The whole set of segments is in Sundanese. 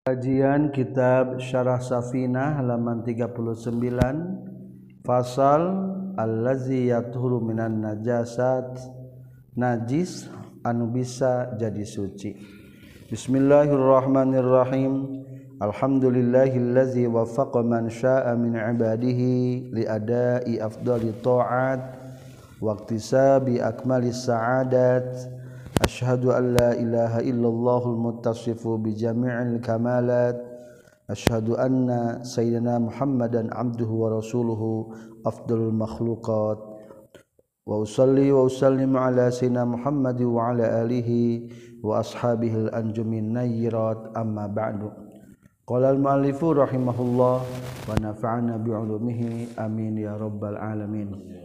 Kajian Kitab Syarah Safinah halaman 39 Fasal Allazi yathuru minan najasat najis anu bisa jadi suci. Bismillahirrahmanirrahim. Alhamdulillahillazi wafaqa man syaa min ibadihi li adai afdali ta'at waqtisabi akmali sa'adat أشهد أن لا إله إلا الله المتصف بجميع الكمالات. أشهد أن سيدنا محمدا عبده ورسوله أفضل المخلوقات. وأصلي وأسلم على سيدنا محمد وعلى آله وأصحابه الأنجم النيرات. أما بعد قال المؤلف رحمه الله ونفعنا بعلومه. آمين يا رب العالمين.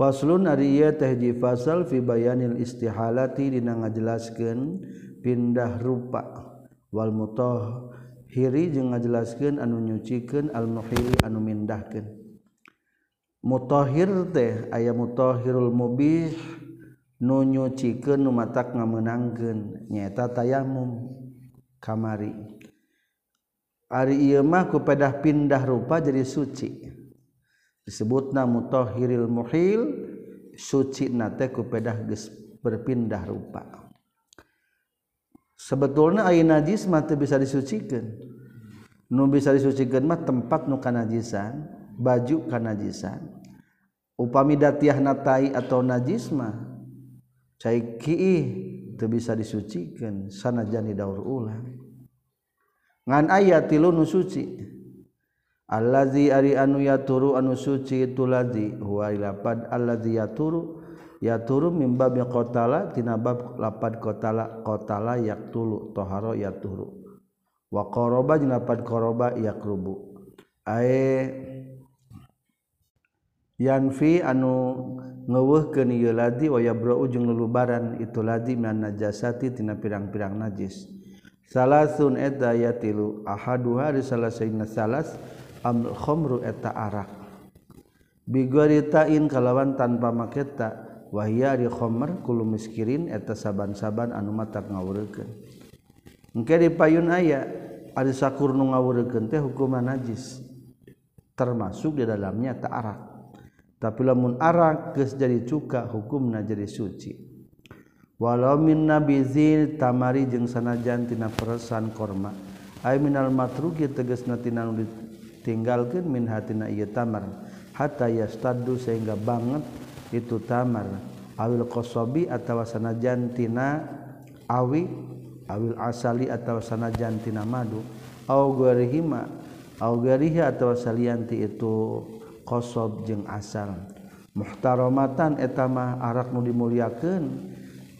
Faslun ari ieu teh fasal fi bayanil istihalati dina ngajelaskeun pindah rupa wal mutahhiri jeung ngajelaskeun anu nyucikeun al muhiri anu mindahkeun. Mutahhir teh aya mutahhirul mubih nu nyucikeun nu matak ngameunangkeun nyaeta tayamum kamari. Ari ieu mah ku pindah rupa jadi suci. disebutna mutahhiril muhil suci nate kupedah geus berpindah rupa. Sebetulna aya najis mah teu bisa disucikeun nu bisa disucikeun mah tempat nu kanajisan baju kanajisan. Upami datiahna tai atau najis mah cai kiih teu bisa disucikeun sanajan di daur ulang. Ngan aya tilu nu suci. Allazi ari anu yaturu anu suci itu lazi huwa lapad allazi yaturu. Yaturu min bab qatala tina bab lapad qatala qatala yaqtulu tahara yaturu. Wa qaraba jeung lapad qaraba yaqrubu ae yanfi anu ngeuweuhkeun ieu lazi wa yabra'u jeung lulubaran itu lazi min najasati tina pirang-pirang najis. Salasun eta ya tilu ahaduha risalah salas amrul eta arak bigoritain kalawan tanpa maketa wahia di kulu miskirin eta saban-saban anu mata ngawurkeun engke di payun aya ada sakur nu ngawurkeun teh hukuman najis termasuk di dalamnya ta arak tapi lamun arak geus jadi cuka hukumna jadi suci. Walau min nabizil tamari jeung sanajan tina peresan korma ay minal matruki tegasna tina nu tinggalkan min hatina ieu tamar hatta yastaddu sehingga banget itu tamar. Awil qasabi atawa sanajan tina awi awil asali atawa sanajan tina madu. Au garihima au garihi atawa salianti itu qasab jeung asal. Muhtaromatan etama arak nu dimuliakeun.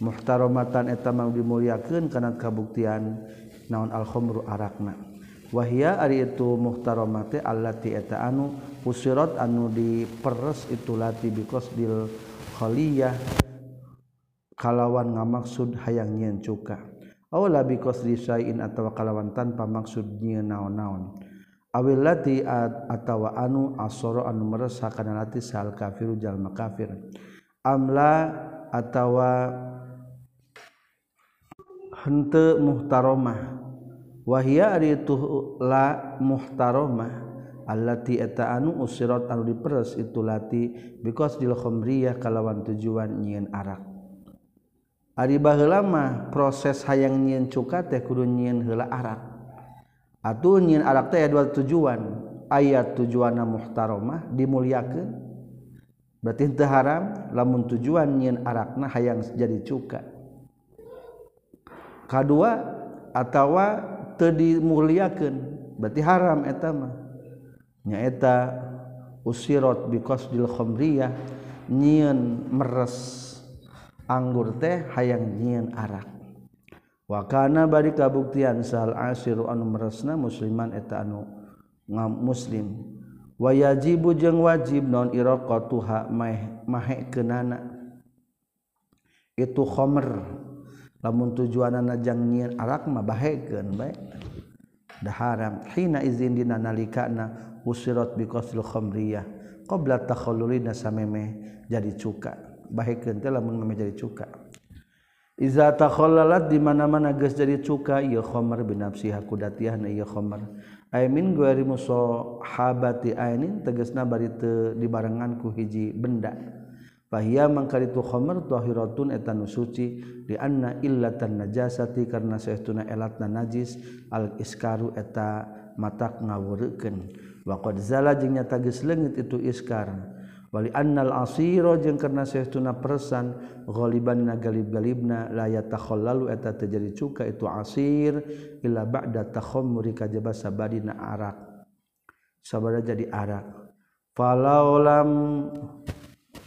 Muhtaromatan etama dimuliakeun kana kabuktian naon al khamru arakna. wahia ari itu muhtaromate allati eta anu usirat anu diperes itu lati biqasdil khaliyah kalawan ngamaksud hayang nyen cuka. Awla biqasdi syai'in atawa kalawan tanpa maksud nyeun naon-naon. Awil lati atawa anu asoro anu meres hakana lati sal kafiru jalma kafir amla atawa hente muhtaromah. wahia itu la muhtaromah allati eta anu usirat anu diperes itu lati because dil khamriyah kalawan tujuan nyieun arak. Ari baheula mah proses hayang nyieun cuka teh kudu nyieun heula arak. Atuh nyieun arak teh dua tujuan. Ayat tujuanna muhtaromah dimulyakeun berarti teu haram lamun tujuan nyieun arakna hayang jadi cuka. Kadua atawa dimuliakan berarti haram etama nyaeta usirot bikosdil khomriyah nyieun meres anggur teh hayang nyiin arak. Wa kana bari kabuktian sal asiru anu meresna musliman eta anu ngam muslim. Wayajibu jeung wajib non iraqatuha mahe kenana itu khomer lamun tujuan najang nyiin arak mah baik dah haram. Hina izin dina nalikana usirat biqasil khamriyah. Qabla takhallulina sameme jadi cuka. Bahagian teh lamun meme jadi cuka. Iza takhallalat di mana-mana geus jadi cuka ieu khamar binafsiha kudatiyahna ieu khamar. Ay min ghairi musahabati ainin tegasna bari teu dibarengan ku hiji benda. Fahia mangkar tu khamr tahiratun eta nu suci di anna illatan najasati karena saestuna elatna najis al iskaru eta matak ngawureukeun. Wa qad zala jeung nyata geus leungit itu iskar. Wali annal asira jeung karena saestuna persan ghaliban nagalib-galibna la yatakhallalu eta terjadi cuka itu asir illa ba'da takhammuri kajaba sabadina arak. Sabada jadi arak. Falaolam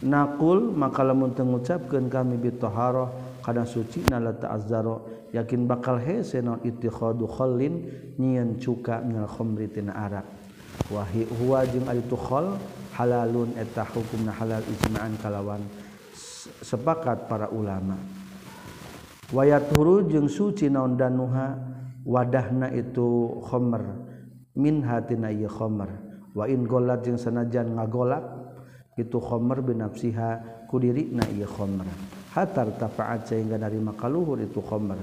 nakul maka lamun teu ngucapkeun kami bi taharah kana suci na la ta'azzaro yakin bakal hese naon ittikhadu khallin nyieun cuka minal khamri tina arak. Wa huwa jeung ari tukhol halalun eta hukumna halal ijma'an kalawan sepakat para ulama. Wayat huru jeung suci naon danuha wadahna itu khamr min hatina ieu khamr wa in golat jeung sanajan ngagolak itu khomer binafsiha kudiri na iya khomer hatar tafaat sehingga dari makaluhur itu khomer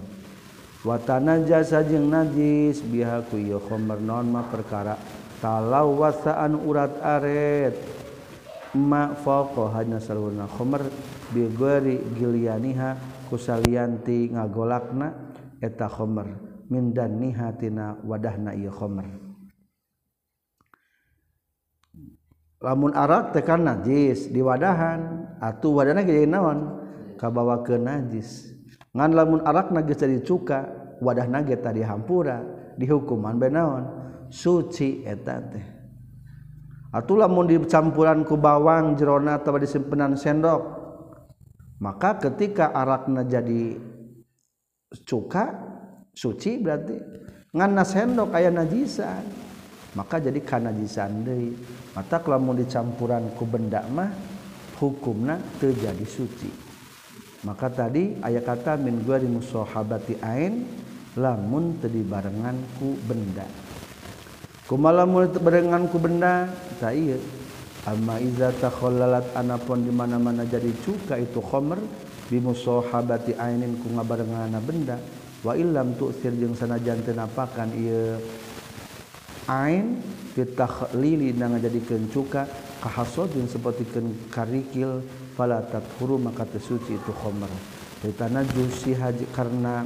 watana jasa jeng najis biha ku iya khomer non ma perkara talau wasaan urat aret. Ma foko hanya salurna khomer bigori gilianiha kusalianti ngagolakna eta khomer mindan nihatina wadahna iya khomer lamun arak tekan najis di wadahan. Atau wadahna jadi naon? Kabawa ke najis. Ngan lamun arak najis jadi cuka wadah nage tadi hampura dihukuman benaon suci etate atau lamun dicampuran ku bawang jerona atau disimpenan sendok maka ketika arakna jadi cuka suci berarti. Ngan sendok kayak najisan maka jadi kanajisan deui mata kalau dicampuran ku benda mah hukumna terjadi suci. Maka tadi ayat kata min gua di musahabati ain lamun tadi barengan ku benda. Malam mulai berenganku benda amma iza takhallalat anapun di mana-mana jadi cuka itu khamr bi musahabati ainin ku ngabarengana benda. Wa illam tu'sir jeung sanajan teu napakan ieu ain fi takhlili na ngajadikeun cuka kahasodin sapertikeun karikil fala tathuru maka tersuci itu khamr. Ditana jusi haji karena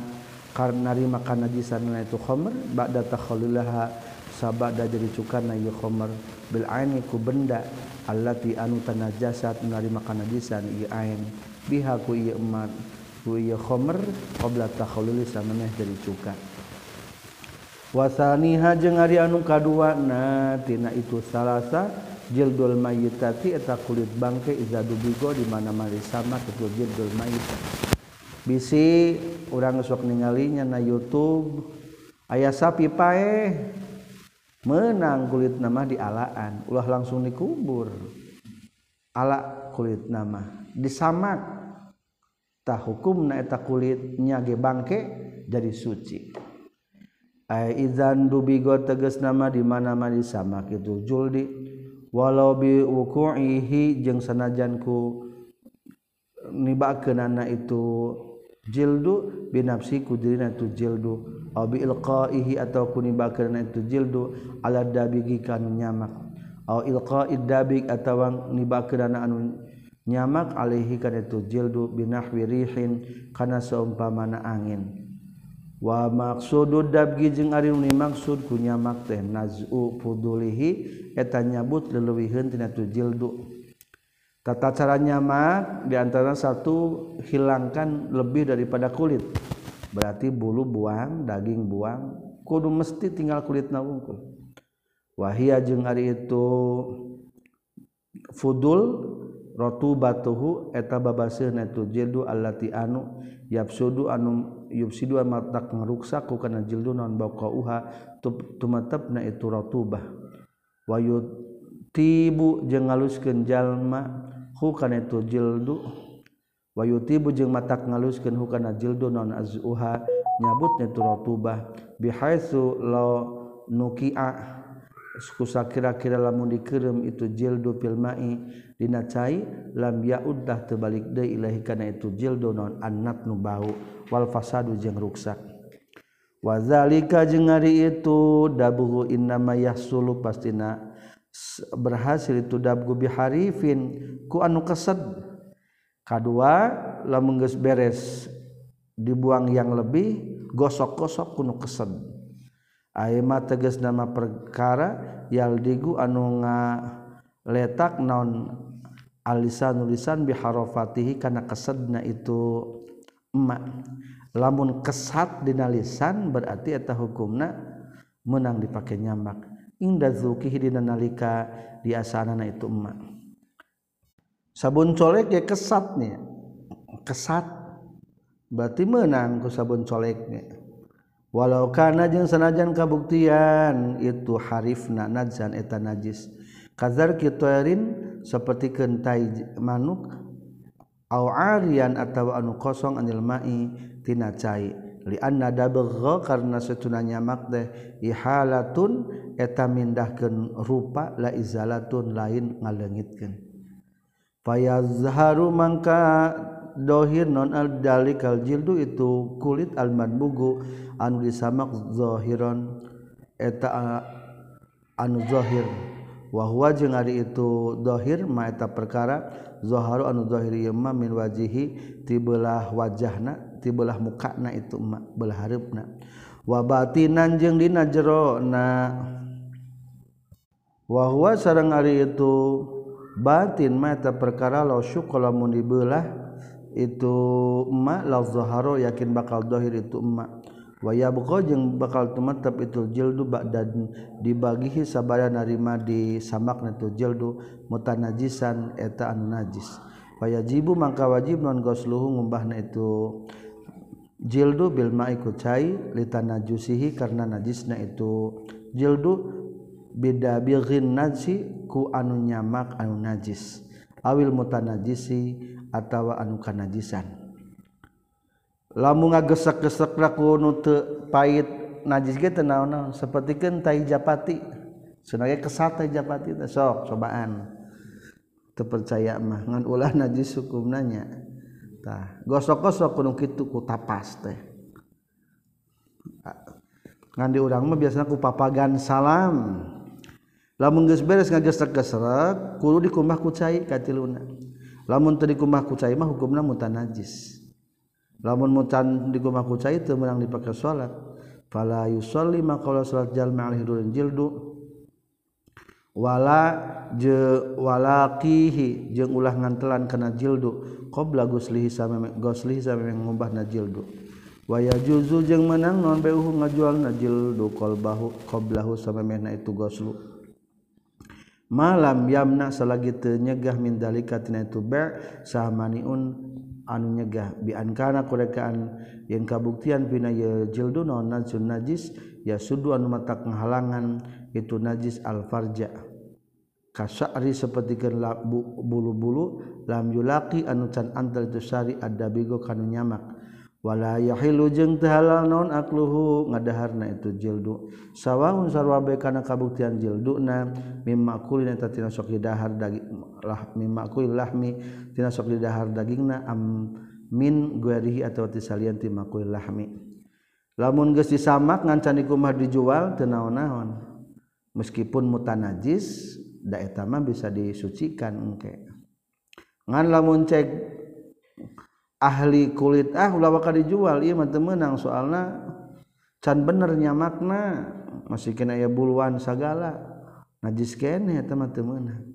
karena rima kana najisan itu khamr ba'da takhallilaha sabada jadi cukana ieu khamar bil aini ku benda allati anu tanajasat menerima kanajisan ieu ain. Biha ku ieu emat ku ieu khamar qabla takhallul samaneh jadi cuka wasaniha jeung ari anu kaduana tina itu salasa jildul mayitati eta kulit bangke izadu bigo di mana mana sama kitu jildul mayit. Bisi urang sok ningalinya na YouTube. Ayah sapi pae menang kulit nama di alaan. Ulah langsung dikubur. Ala kulit nama disamak tah hukumna eta kulit nyage bangke jadi suci. Aizan dubigo teges nama di mana-mana sama itu juldi walau bi wuku'ihi jeung sanajan ku nibakeunana itu jildu binafsi ku dirina itu jildu. Aw bi ilqaihi atau ku nibakeunana itu jildu ala dabigi kanu nyamak. Aw ilqa'id dabig atawa nibakeunana anu nyamak alaihi kana itu jildu binahwi rihin kana seumpamana angin. wa maksudud dabgi jeung ari nu maksud ku nyamak teh nazu fudulihi eta nyabut leuwihkeun tina jildu. Tata cara nyamak di antara satu hilangkan lebih daripada kulit. Berarti bulu buang daging buang kudu mesti tinggal kulitna wungkul. Wahia jeung ari itu fudul rotubatuhu eta babaseuhna tu jildu allati anu yapsudu anu yufsidu matak ngaruksaku kana jildun non baqauha tumatepna itu ratubah wa yutibu jeung ngaluskeun jalma hu kana itu jildu. Wa yutibu jeung matak ngaluskeun hu kana jildun non azuha nyabutna itu ratubah bihaitsu law nuki'a. Kusa kira-kira lamun dikirim itu jildo filmai dina cai lam ya udah terbalik deh ilahi karena itu jildo non anak nu bau wal fasadu jeung ruksak. Wazalika jeung hari itu dabuhu innama yahsulu pastina berhasil itu dabgu biharifin ku anu kesed. Kadua lamun geus beres dibuang yang lebih gosok-gosok kuno kesed Aima teges nama perkara yaldigu anu nga letak naon alisan nulisan biharofatihi karena kesedna itu emak. Lamun kesat dina lisan berarti eta hukumna menang dipakai nyamak. Inda zukihi dina nalika di asanana itu emak. Sabun colek ya kesatnya. Kesat. Berarti menang ku sabun coleknya. walau kana jeung sanajan kabuktian itu harifna nadzan eta najis. Kazar kitarin seperti kentai manuk au arian atau anu kosong anil mai tina cai. Li anna dabagha karna setunanya teh ihalatun eta mindahkeun rupa la izalatun lain ngalengitkeun. Fayazharu mangka dhohir non aldalikal jildu itu kulit alman bugu anu disamak zohiron eta anu zohir. Wahwa jeung ari itu dhohir ma eta perkara zoharu anu dhohir yema min wajihi tibelah wajahna tibelah mukana itu ma belah harupna. Wabatinan jeung dina jero na wahwa sarang ari itu batin ma eta perkara law syuq lamun dibelah itu emak lazoharo yakin bakal dohir itu emak. Waya buko jeung bakal tumetep itu jildu dan dibagihi sabara narima di samak itu jildu mutanajisan eta anu najis. Waya jibu mangka wajib non gosluhu ngumbahna itu jildu bil ma'i ku cai litanajusihi karena najisna itu jildu. Beda bighin najsi ku anu nyamak anu najis. awil mutanajisi atawa anuka najisan lamun ngagesek-gesek rakunu teu pait najis ge teu naon-naon sapertikeun tai japati. Cenah kesat tai japati teh sok cobaan. Teu percaya mah ngan ulah najis hukumna nya. Tah gosok-gosok kudu kitu ku tapas teh. Ngan di urang mah biasana ku papagan salam. lamun geus beres ngagesrek gesrek kudu dikumah ku cai katiluna lamun teu dikumah ku cai mah hukumna mutan najis. Lamun mutan dikumah ku cai teu meunang dipake salat fala yusolli maqala salat jalma alaihi dulun jildu. Wala je walaqihi jeung ulah ngantelan kana jildu. Qabla guslihi sameme guslihi sameme ngumbahna jildu. Waya juzu jeung menang non beuh ngajual najil du qalbahu qablahu sameme itu goslu. malam yamna selagi tenyegah mindalikatina itu ber samaniun anu nyegah. Biankana kurekaan yang kabuktian pina ya jilduna najsun najis ya sudu anu mata penghalangan itu najis alfarja. Kasari seperti bulu-bulu lam yulaki anu can antar itu sari ada bigo kanu nyamak. wala yahilu jeung teu halal naon akluhu ngadaharna itu jildu. Sawaun sarwabe kana kabuktian jilduna mimma kulin eta tina sok didahar daging lah mimma kulil lahmi tina sok didahar dagingna am min guarihi atawa tisalian ti makul lahmi. Lamun geus disamak ngancan iku mah dijual teu naon-naon. Meskipun mutanajis da eta mah bisa disucikan engke. Ngan lamun cek ahli kulit. Ah ulah bakal dijual. Iya mah menang soalna. Can benernya makna. Masih kena ya buluan segala najis kene eta mah teu meunang.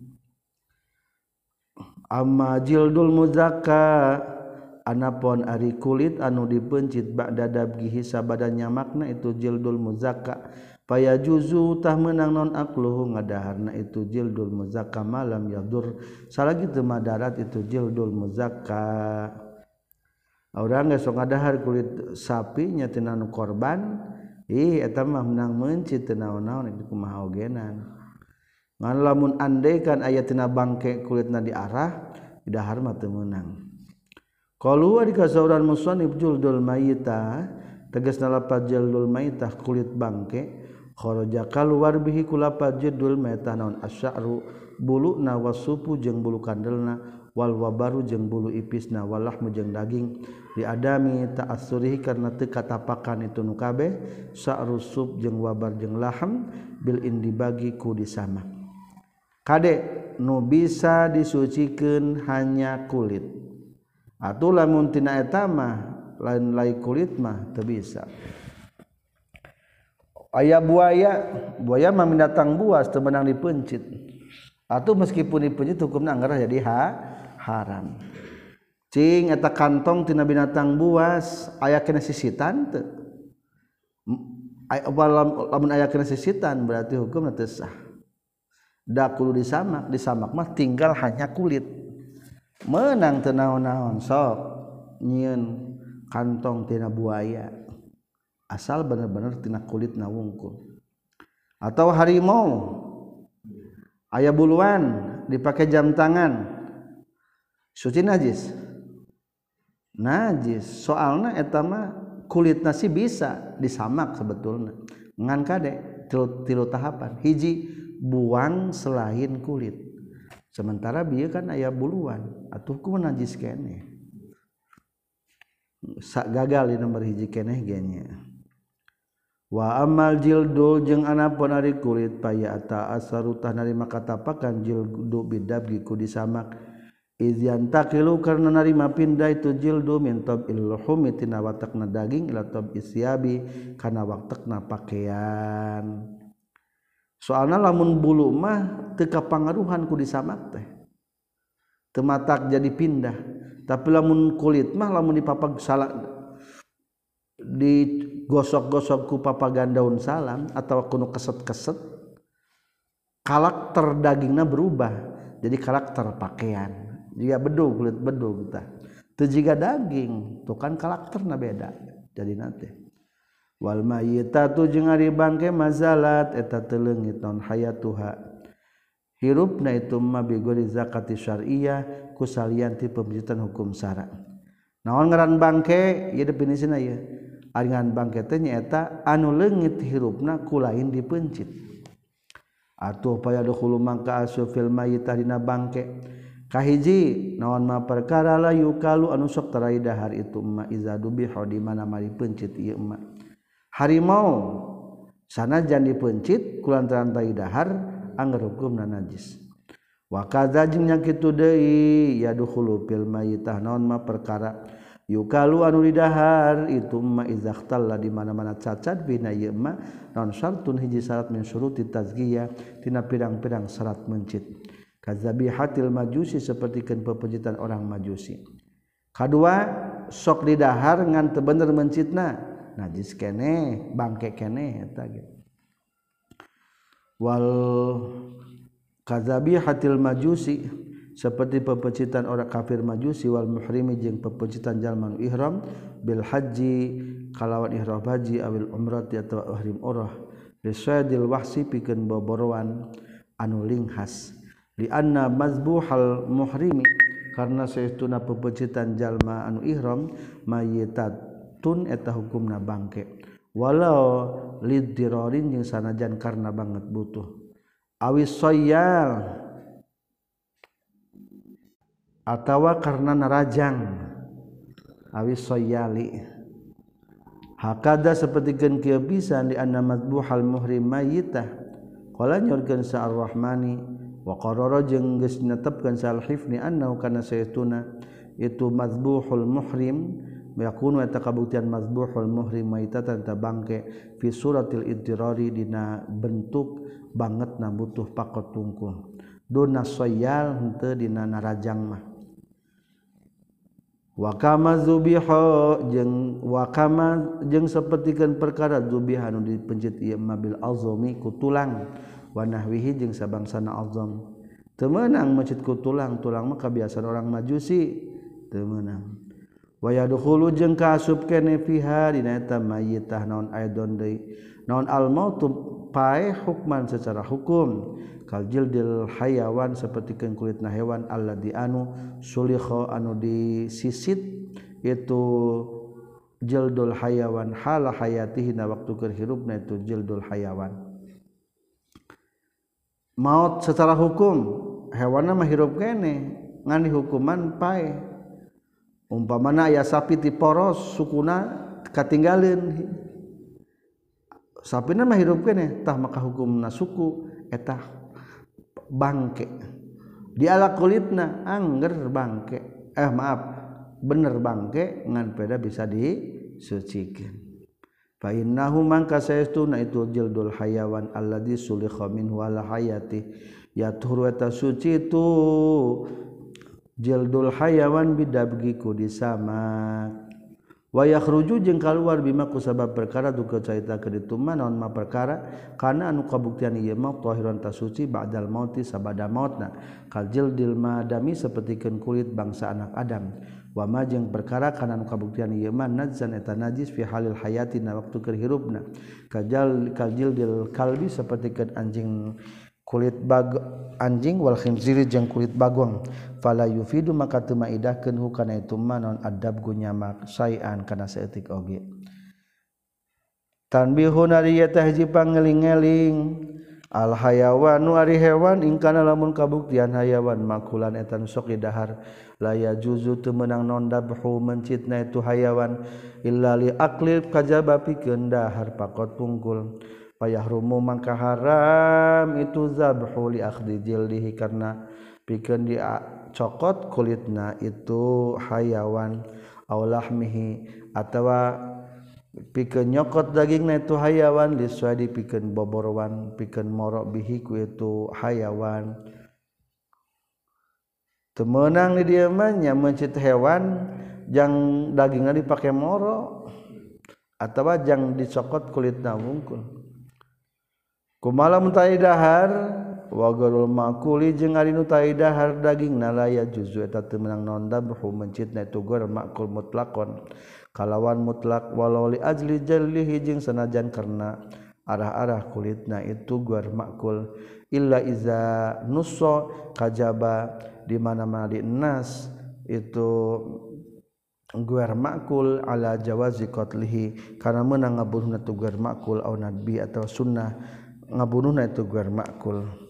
Amma jildul muzakka anapun ari kulit anu dipencit ba'da dabgihi sabadanya makna itu jildul muzakka. Paya juzu tah menang non akluhu ngadaharna itu jildul muzakka malam yadur salagi teu madarat itu jildul muzakka orang nggak so ngadahar kulit sapi nyatinanu korban ih eta mah menang menci teu naon-naon itu kumaha ogenan. Ngan lamun andaikan aya tina bangke kulitna diarah dahar mah teu meunang. Qalu wa dikasauran musannif juldul mayita tegasna lapad juldul mayitah kulit bangke kharaja kaluar bihi kulapat juldul mayitah naon asyaru bulu na wasupu jeung bulu kandelna. wal baru jeung bulu ipis na walah mujeng daging. Diadami tak asurihi karena teka tapakan itu nukabe sa rusub jeung wabar jeung laham bil indi bagi ku disama. Kadek nu bisa disucikan hanya kulit. Atau lamun tina etama lain lain kulit mah teu bisa. Aya buaya buaya mah mindatang buas teu menang dipencit. Atau meskipun dipencit hukumna anggar jadi ha haram. Cing eta kantong tina binatang buas aya kena sisitan teu. Lamun aya kena sisitan berarti hukum teu sah. Da kudu disamak disamak mah tinggal hanya kulit. Menang teu naon-naon sok. Nyieun kantong tina buaya asal bener-bener tina kulit na wungkul atau harimau ayah buluan dipakai jam tangan. Suci najis. Najis. Soalnya etama kulit nasi bisa disamak sebetulnya. Ngan kadek tilu, tahapan. Hiji buang selain kulit. Sementara biar kan ayah buluan. Atau ku najis kene sak gagal di nomor hiji kene genya. Wa amal jildu jeung anapun ari kulit paya ata asarutah narima katapakan jildu bidabgi ku disamak izyantakilu karena narima pindai tu jildu min tabil humi tina watakna daging ila tab isyabi kana watakna pakaian. Soalna lamun bulu mah teu kapangaruhan ku disamak teh. Teu matak jadi pindah. Tapi lamun kulit mah lamun dipapag salah digosok-gosok ku papagan daun salam atau kuno keset-keset karakter dagingnya berubah. Jadi karakter pakaian. jika bedug kulit bedug tah teu jiga daging tuh kan karakterna beda. Jadi nanti. Wal mayitatu jeung ari bangke mazalat eta teu leungit non hayatuha. Hirupna itu ma bigori zakati syar'iyyah kusalian ti pembijitan hukum syara naon ngaran bangke? Ieu definisina ieu. Aringan bangke teh nyaeta anu leungit hirupna kulain dipencit. Atuh paya dukhulu mangka asu fil mayit dina bangke. kahiji naon ma perkara la yukalu anu sok taraidahar itu emma iza dubiho di mana mari pencit ieu emma harimau sanajan dipencit kulantaran taidahar angger hukumna najis wa kadza jin yang kitu deui yadkhulu fil mayitah naon ma perkara. Yukalu anu didahar itu emma iza di mana-mana cacat bina ieu emma naon syartun hiji syarat min syuruti tazkiyah tina pirang-pirang syarat mencit. Kazabi hatil majusi sepertikan pepejitan orang majusi. K2 sok dihar ngan bener mencitna. Najis kene bangke kene Wal kazabi hatil majusi seperti pepecitan orang kafir majusi wal muhrimi jeung pepecitan jalman ihram bil haji kalawan ihram haji awil umrati atau ihram umrah lisadil wahsi pikeun boborowan anu linghas diana mazbuhal muhrimi. Karena seuna pepecitan jalma anu ihram mayitatun eta hukumna bangke. Walau lid dirorin jeung sanajan karena banget butuh. Awis soyal. Atawa karena narajang. Awis soyali. Hakada seperti gen kieu pisan di anna mazbuhal muhrim mayyitah. Qala nyurkeun sa ar-rahmani waqaroro jeung geus netepkeun sal hifni annahu kana saytuna itu mazbuhul muhrim yakunu eta kabuktian mazbuhul muhrim maitatan tabangke fi suratil idrari dina bentuk banget na butuh pakot tungkul. Duna soyal henteu dina narajang mah. Wakama zubiho jeung wakama jeung sapertikeun perkara zubihan dipencit ieu mabil azami ku tulang. Wanahwihi jeung sabangsana azam. Temenang masjidku tulang tulang mah biasa orang majusi. Temenang waya dukhulu jeung kasub kene fiha dina eta mayitah naon aidon deui. Naon al mautu pae hukman secara hukum. Kal jildil hayawan seperti kulitna hewan alladzi anu sulikha anu disisit itu jildul hayawan hala hayatihi na waktu keur hirupna itu jildul hayawan. maut secara hukum hewana hirup kene ngani hukuman pae. Umpamana ya sapi ti poros sukuna katinggalin. Sapina hirup kene tah maka hukumna suku etah bangke. Di ala kulitna angger bangke. Eh maaf bener bangke ngan peda bisa disucikan. Fa innahu mangka saestuna itu jildul hayawan alladzi sulikha minhu ala hayati. Ya turu eta suci itu jildul hayawan bidabgiku disama wa yakhruju jeung kaluar bima ku sabab perkara duka caita ke ditu ma perkara? Kana anu kabuktian ieu mah tahiran tasuci ba'dal mauti sabada mautna. Kal jildil madami sapertikeun kulit bangsa anak Adam wama jeung perkara kana nu kabuktian ieu mah nadzan eta najis fi halil hayati na waktu keur hirupna. Kajal kaljil dil kalbi sapertikeun anjing kulit bag anjing wal khinziri jeung kulit bagong. Fala yufidu maka teu maidahkeun hukana itu manon adab gunyamak sayan kana saeutik oge. Tanbihun ari eta hiji pangeling-eling Al-hayawan nuari hewan ingkana lamun kabuktian hayawan makulan etan sok dahar. Laya juzu tu menang nondabhu mencitna itu hayawan illa li kajaba pikeun dahar pakot pungkul. Payah rumu mangka haram itu zabhu li akhdi jildihi karena pikeun dicokot kulitna itu hayawan. Aulahmihi atawa piken nyokot daging na itu hayawan diswadi piken boborwan piken morok bihiku itu hayawan. Temenang di dia manya mencit hewan yang dagingnya dipakai morok atau yang dicokot kulit nawungkul. Kumalam taidahar wagarul makuli jeung ari nu taidahar daging nalaya juzu eta teu meunang nonda berhu mencitna itu gor makul mutlakon. kalawan mutlak walau li ajli jallihi jeung sanajan karena arah-arah kulitna itu guar makul. Illa iza nusso kajaba di mana-mana di nas itu guar makul ala jawazi qatlihi. Karena menang ngabunuhna tu guar makul au nadbi atau sunnah ngabunuhna itu guar makul.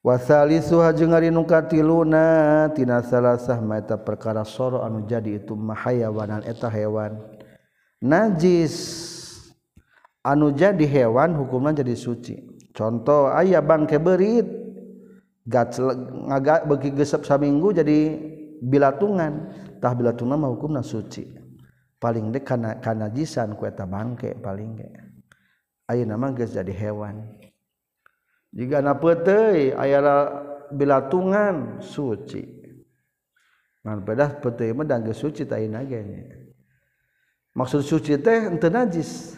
wasali suha jeung ari nu katiluna tina salasah meta perkara soro anu jadi itu mahayawanan eta hewan. Najis anu jadi hewan hukuman jadi suci. Contoh ayah bangke berit ngagak bagi gesep saminggu jadi bilatungan. Tah bilatungan mah hukumna suci. Paling dek kana kanajisan ku eta bangke paling ge. Ayeuna mah geus jadi hewan. jika na petei aya bilatungan suci. Ngan pedah petei mah dangge suci taina gene maksud suci teh henteu najis.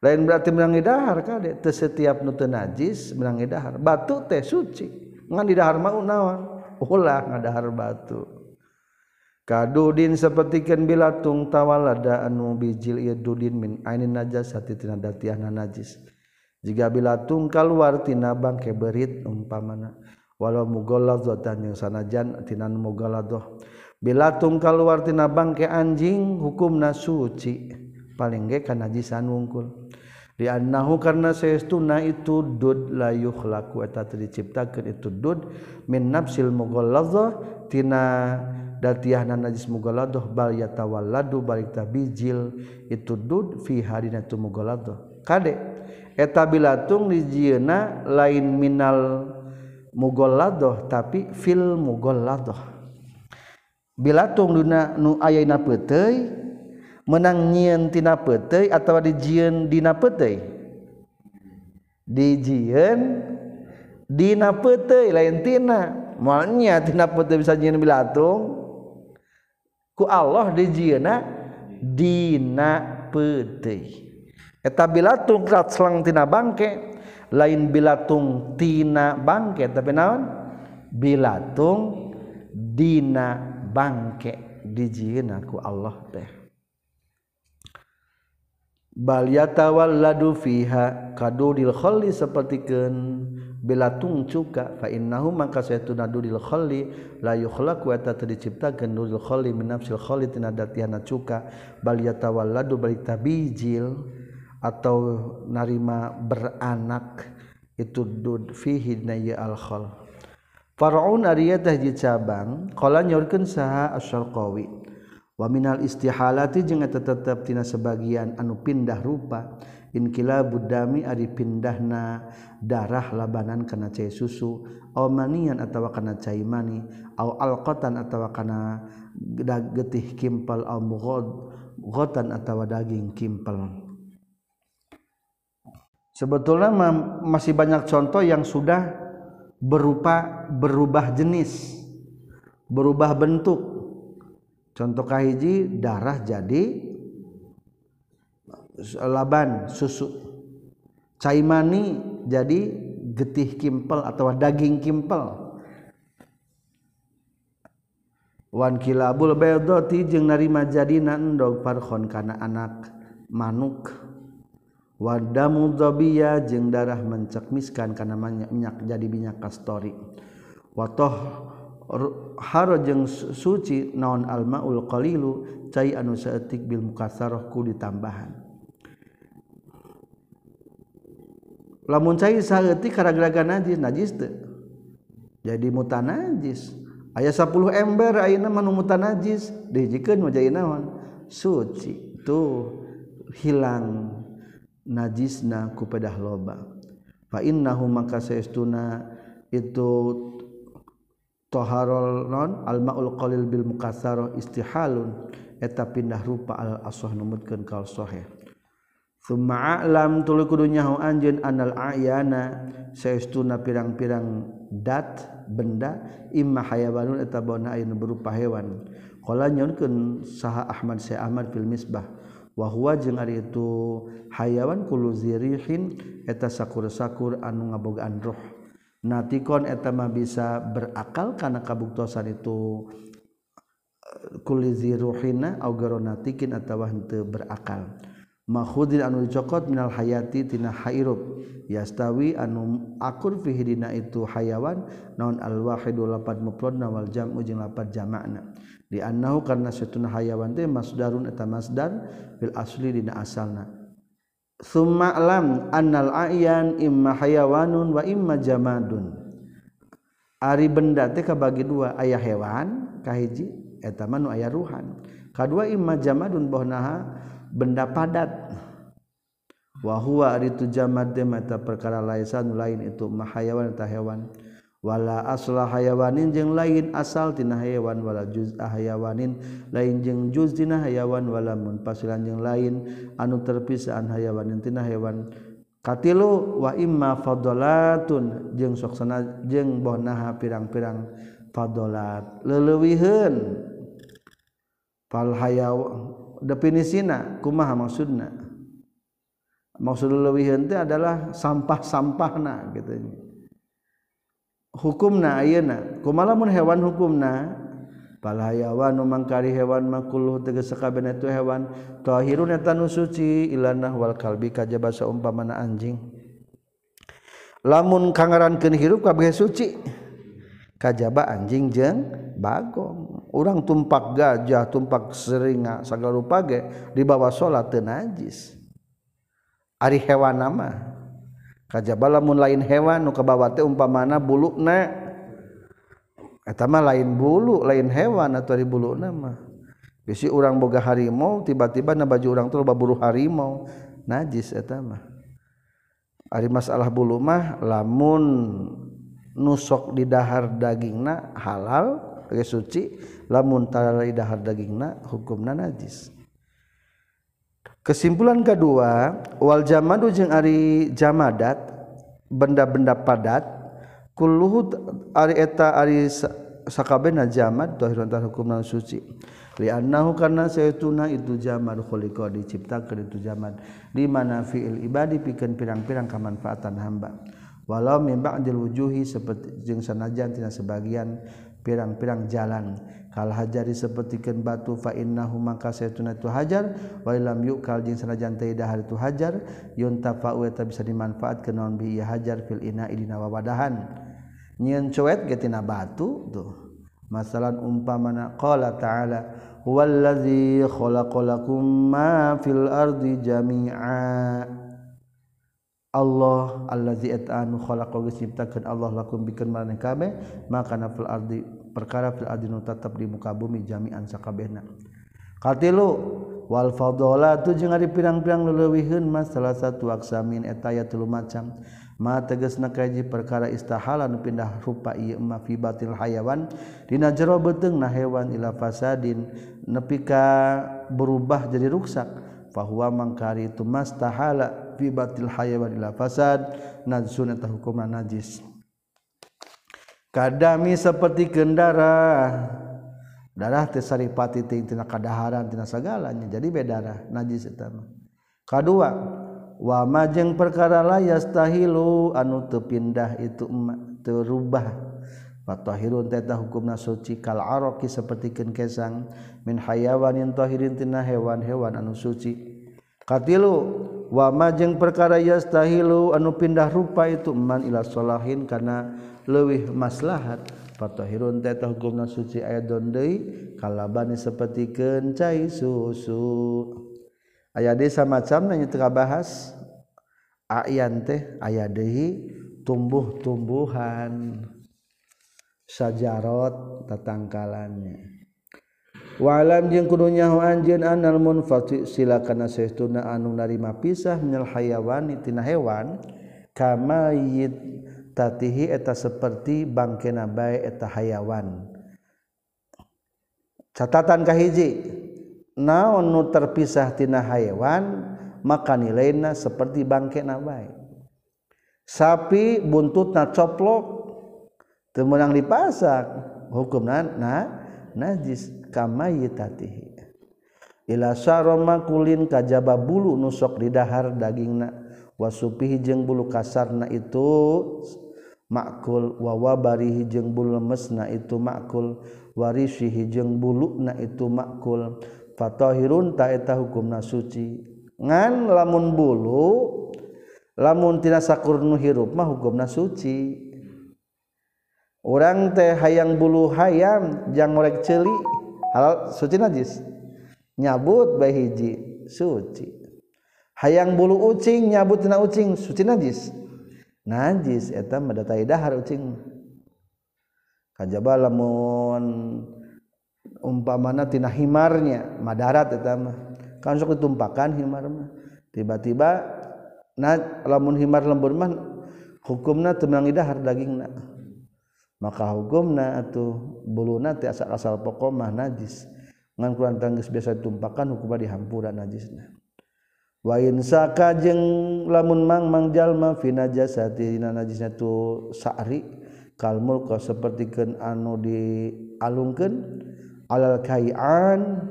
Lain berarti menang dahar kade teu setiap nu teu najis menang dahar. Batu teh suci. Ngan di dahar mah naon ulah ngadahar batu. Kadudin sapertikeun bilatung tawalada anu bijil ieu dudin min ainin najas hati tina datiahna najis. jika bila tungkal wartina bangke berit umpamana walau mugoladzotan yang sanajan tinan mugoladoh bila tungkal wartina bangke anjing hukumna suci paling ge kana najisan wungkul. Di annahu karena saestuna itu dud la laku eta diciptakeun itu dud min nafsil mughalladhah tina datiahna najis mughalladhah bal yatawalladu balik tabijil itu dud fi hadina tu mughalladhah kadek eta bilatung dijieuna lain minal mugolladoh tapi fil mugolladoh bilatung duna nu ayana peuteuy menang nyieun tina peuteuy atawa dijieun dina peuteuy dijieun dina peuteuy lain tina. Malnya tina peuteuy bisa nyieun bilatung? Ku Allah dijieuna dina peuteuy eta bilatung selangtina bangke lain bilatung tina bangke. Tapi naon? Bilatung Dina bangke dijin ku Allah teh. Baliyatawal ladu fiha kadudil kholli sapertikeun bilatung cuka fa innahu mangka saytuna dudil kholli la yukhlaqu wa ta diciptakeun dudil kholli min nafsil kholli tinadatiana cuka. Baliyatawal ladu balik tabijil atau narima beranak itu dud fihi na alkhol. Faraun ariyatah di cabang qala nyorkeun saha asy-syarqawi. Wa minal istihalati jeung eta tetep tina sebagian anu pindah rupa inkila dami ari pindahna darah labanan kana cai susu au manian atawa kana cai mani au alqatan atawa kana getih kimpal au mughad gotan atawa daging kimpal. Sebetulnya masih banyak contoh yang sudah berupa berubah jenis berubah bentuk. Contoh kahiji darah jadi laban susu. Caimani jadi getih kimpel atau daging kimpel. Wan kilabul baydati jeung narima jadi endog parkhon kana anak manuk wadamu dzabiyah jeung darah mencekmiskan kana minyak jadi minyak kastori watoh haro jeung suci naon almaul qalilu cai anu saeutik bil mukasarah ku ditambahan. Lamun cai saeutik karagaraga najis najis teu jadi mutanajis aya 10 ember ayeuna manu mutanajis dijikeun mah jadi naon? Suci tuh hilang. najisna kupedah loba. Fa innahu maka saestuna itu toharolon al maul qalil bil mukasaroh istihalun eta pindah rupa al aswah numutkeun kaul sahih Summa a'lam tuluy kudu nyaho anjeun anal ayana saestuna pirang-pirang dat benda imma hayawanun eta bauna aya berupa hewan. Qala nyaunkeun saha Ahmad Syekh Ahmad fil misbah. wahwa jeung ari itu hayawan kulu zirihin eta sakur-sakur anu ngabogaan roh. Natikon eta mah bisa berakal kana kabuktosan itu kuli ziruhina au natikin atawa henteu berakal. mahudil anu dicokot minal hayati tina hairub. Yastawi anu akur fihi dina itu hayawan. Naon al wahidu lapan mufradna wal jam'u jeung lapan jamakna di annahu karna satuna hayawan teh masdarun eta masdar fil asli dina asalna. Summa lam annal ayan imma hayawanun wa imma jamadun. Ari benda teh kabagi dua aya hewan kahiji eta mah nu aya ruhan. Kadua imma jamadun bohnaha benda padat. Wahwa itu jamad mata perkara laisan lain itu mahayawan eta hewan. Wala aslah hayawanin jeung lain asal tina hayawan wala juz hayawanin. Lain jeung juz tina hayawan wala munfasilan jeung lain. Anu terpisaan hayawanin tina hewan. Katilu wa imma fadalatun jeung soksana jeung bonaha pirang-pirang fadalat. Leulewiheun fal hayawan definisina kumaha maksudna? Maksud leuwiheun teh adalah sampah-sampahna gitu. Hukumna ayeuna? Kumaha lamun hewan hukumna? Pal hayawan mangkari hewan makuluh tegas sakabeh itu hewan. Tahirun eta nu suci ilanah wal kalbi kajaba saumpamana anjing. Lamun kangarankeun hirup kabeh suci. kajaba anjing jeng Bagong. Orang tumpak gajah tumpak seringa segala rupa ge dibawa salat teu najis. Ari hewan nama kajaba lamun lain hewan nu kabawa teh umpamana bulukna. Eta mah lain bulu lain hewan atau di bulu nama bisi orang boga harimau tiba-tiba na baju orang tuh baburu harimau. Najis eta mah. Ari masalah bulu mah lamun nusok didhahar dagingna halal ge suci lamuntara didhahar dagingna hukumna najis. Kesimpulan kedua wal jamadu jeung ari jamadat benda-benda padat kulluhu ari eta ari sakabehna jamad tahirun tar hukumna suci. Li annahu karena saytuna itu jamad khuliqa diciptakeun itu jamad. Di mana fiil ibadi pikeun pirang-pirang kamanfaatan hamba. walau mimba anjil wujuhi seperti jeung sanajan tina sebagian pirang-pirang jalan. Kal hajari sapertikeun batu fa innahu maka saytuna tu hajar. Wa lam yukal jeung sanajan teu dahar tu hajar yuntafa wa ta bisa dimanfaatkeun naon bi ieu hajar fil ina'i dina wawadahan. Nyieun coet ge tina batu tuh. Masalan umpamana qala ta'ala huwallazi khalaqalakum ma fil ardi jami'a. Allah allazi khalaqa geus Allah lakum bikin maneh kabeh maka nafil ardi perkara fil ardi nu tetep di muka bumi jami'an sakabehna. Katilu wal fadolatu jeung ari pirang-pirang leleuwiheun mas salah satu aksamin eta aya tilu macam. Ma tegasna kaji perkara istahala nu pindah rupa ieu ma fi batil hayawan. Dina jero beuteung hewan ila fasadin nepi ka berubah jadi ruksak. fahuwa mangkari itu mastahala fi batil hayawan ila fasad. Najsun eta hukumna najis. Kadami seperti kendara. Darah teh saripati teh tina kadaharan tina sagalanya. Jadi bedarah najis eta mah. Kadua wa majeng perkara la yastahilu anu teu pindah itu terubah Fatahirun teta hukumna suci kal aroki sapertikeun kesang min hayawanin tahirin tina hewan-hewan anu suci. Katilu wa ma jeung perkara yastahilu anu pindah rupa itu man ila salahin kana leuwih maslahat. Fatahirun teta hukumna suci aya deui kalabani sapertikeun cai susu. Aya deui macam nanya teu bahas. Ayan teh aya deui tumbuh-tumbuhan. sajarot tatangkalannya. Walam jeung kudunyahu anjeun anal munfati silakan saestuna anu narima pisah minal hayawani tina hewan kama yid tatihi eta seperti bangkena bae eta hayawan. Catatan kahiji naon nu terpisah tina hayawan maka nilaina seperti bangkena bae. Sapi buntutna coplok temenang dipasak hukum na, na najis kamayitatihi ila saroma kulin kajaba bulu nusok di dahar dagingna. Wasupihi jeung bulu kasarna itu makul. Wawabarihi jeung bulu lemesna itu makul. Warisihi jeung buluna itu makul. Fatahirun ta eta hukumna suci. Ngan lamun bulu lamun tina sakurnu hirup mah hukumna suci. Orang teh hayang bulu hayam jang morek celi. Halal suci najis nyabut bae hiji suci. Hayang bulu ucing nyabut tina ucing suci najis najis eta madatai dahar ucing. Kajaba lamun umpamana tina himarnya madarat eta mah. Kan sok ditumpakan himar mah. Tiba-tiba na lamun himar lembur mah hukumna teu dahar dagingna maka hukumna atuh buluna teh asal-asal pokok mah najis. Ngan kurang tangis biasa ditumpakan hukumna dihampura najisna. Wa insaka jeung lamun mang mang jalma fi najasati najisna tu sa'ri kalmul ka sapertikeun anu dialungkeun alal kai'an.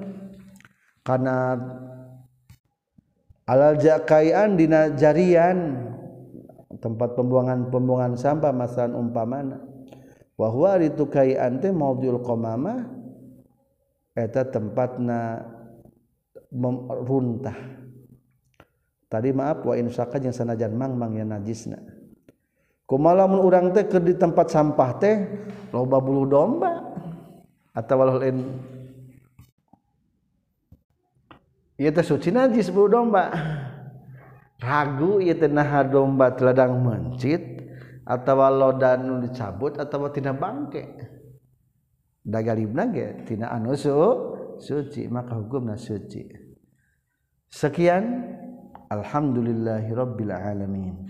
Kana alal jakaian dina jarian tempat pembuangan pembuangan sampah masalan umpamana Wahwar itu kaian ante maudul qamamah eta tempatna runtah. Tadi maaf wa insaka jeung sanajan mangmang ya najisna. Kumaha mun urang teh keur di tempat sampah teh loba bulu domba. Atawa lain ieu teh suci najis bulu domba. Ragu ieu teh naha domba teladang mencit. atawa lodan nu dicabut atawa tina bangke. Dagalibna ge tina anu suci maka hukumna suci. Sekian alhamdulillahirabbil alamin.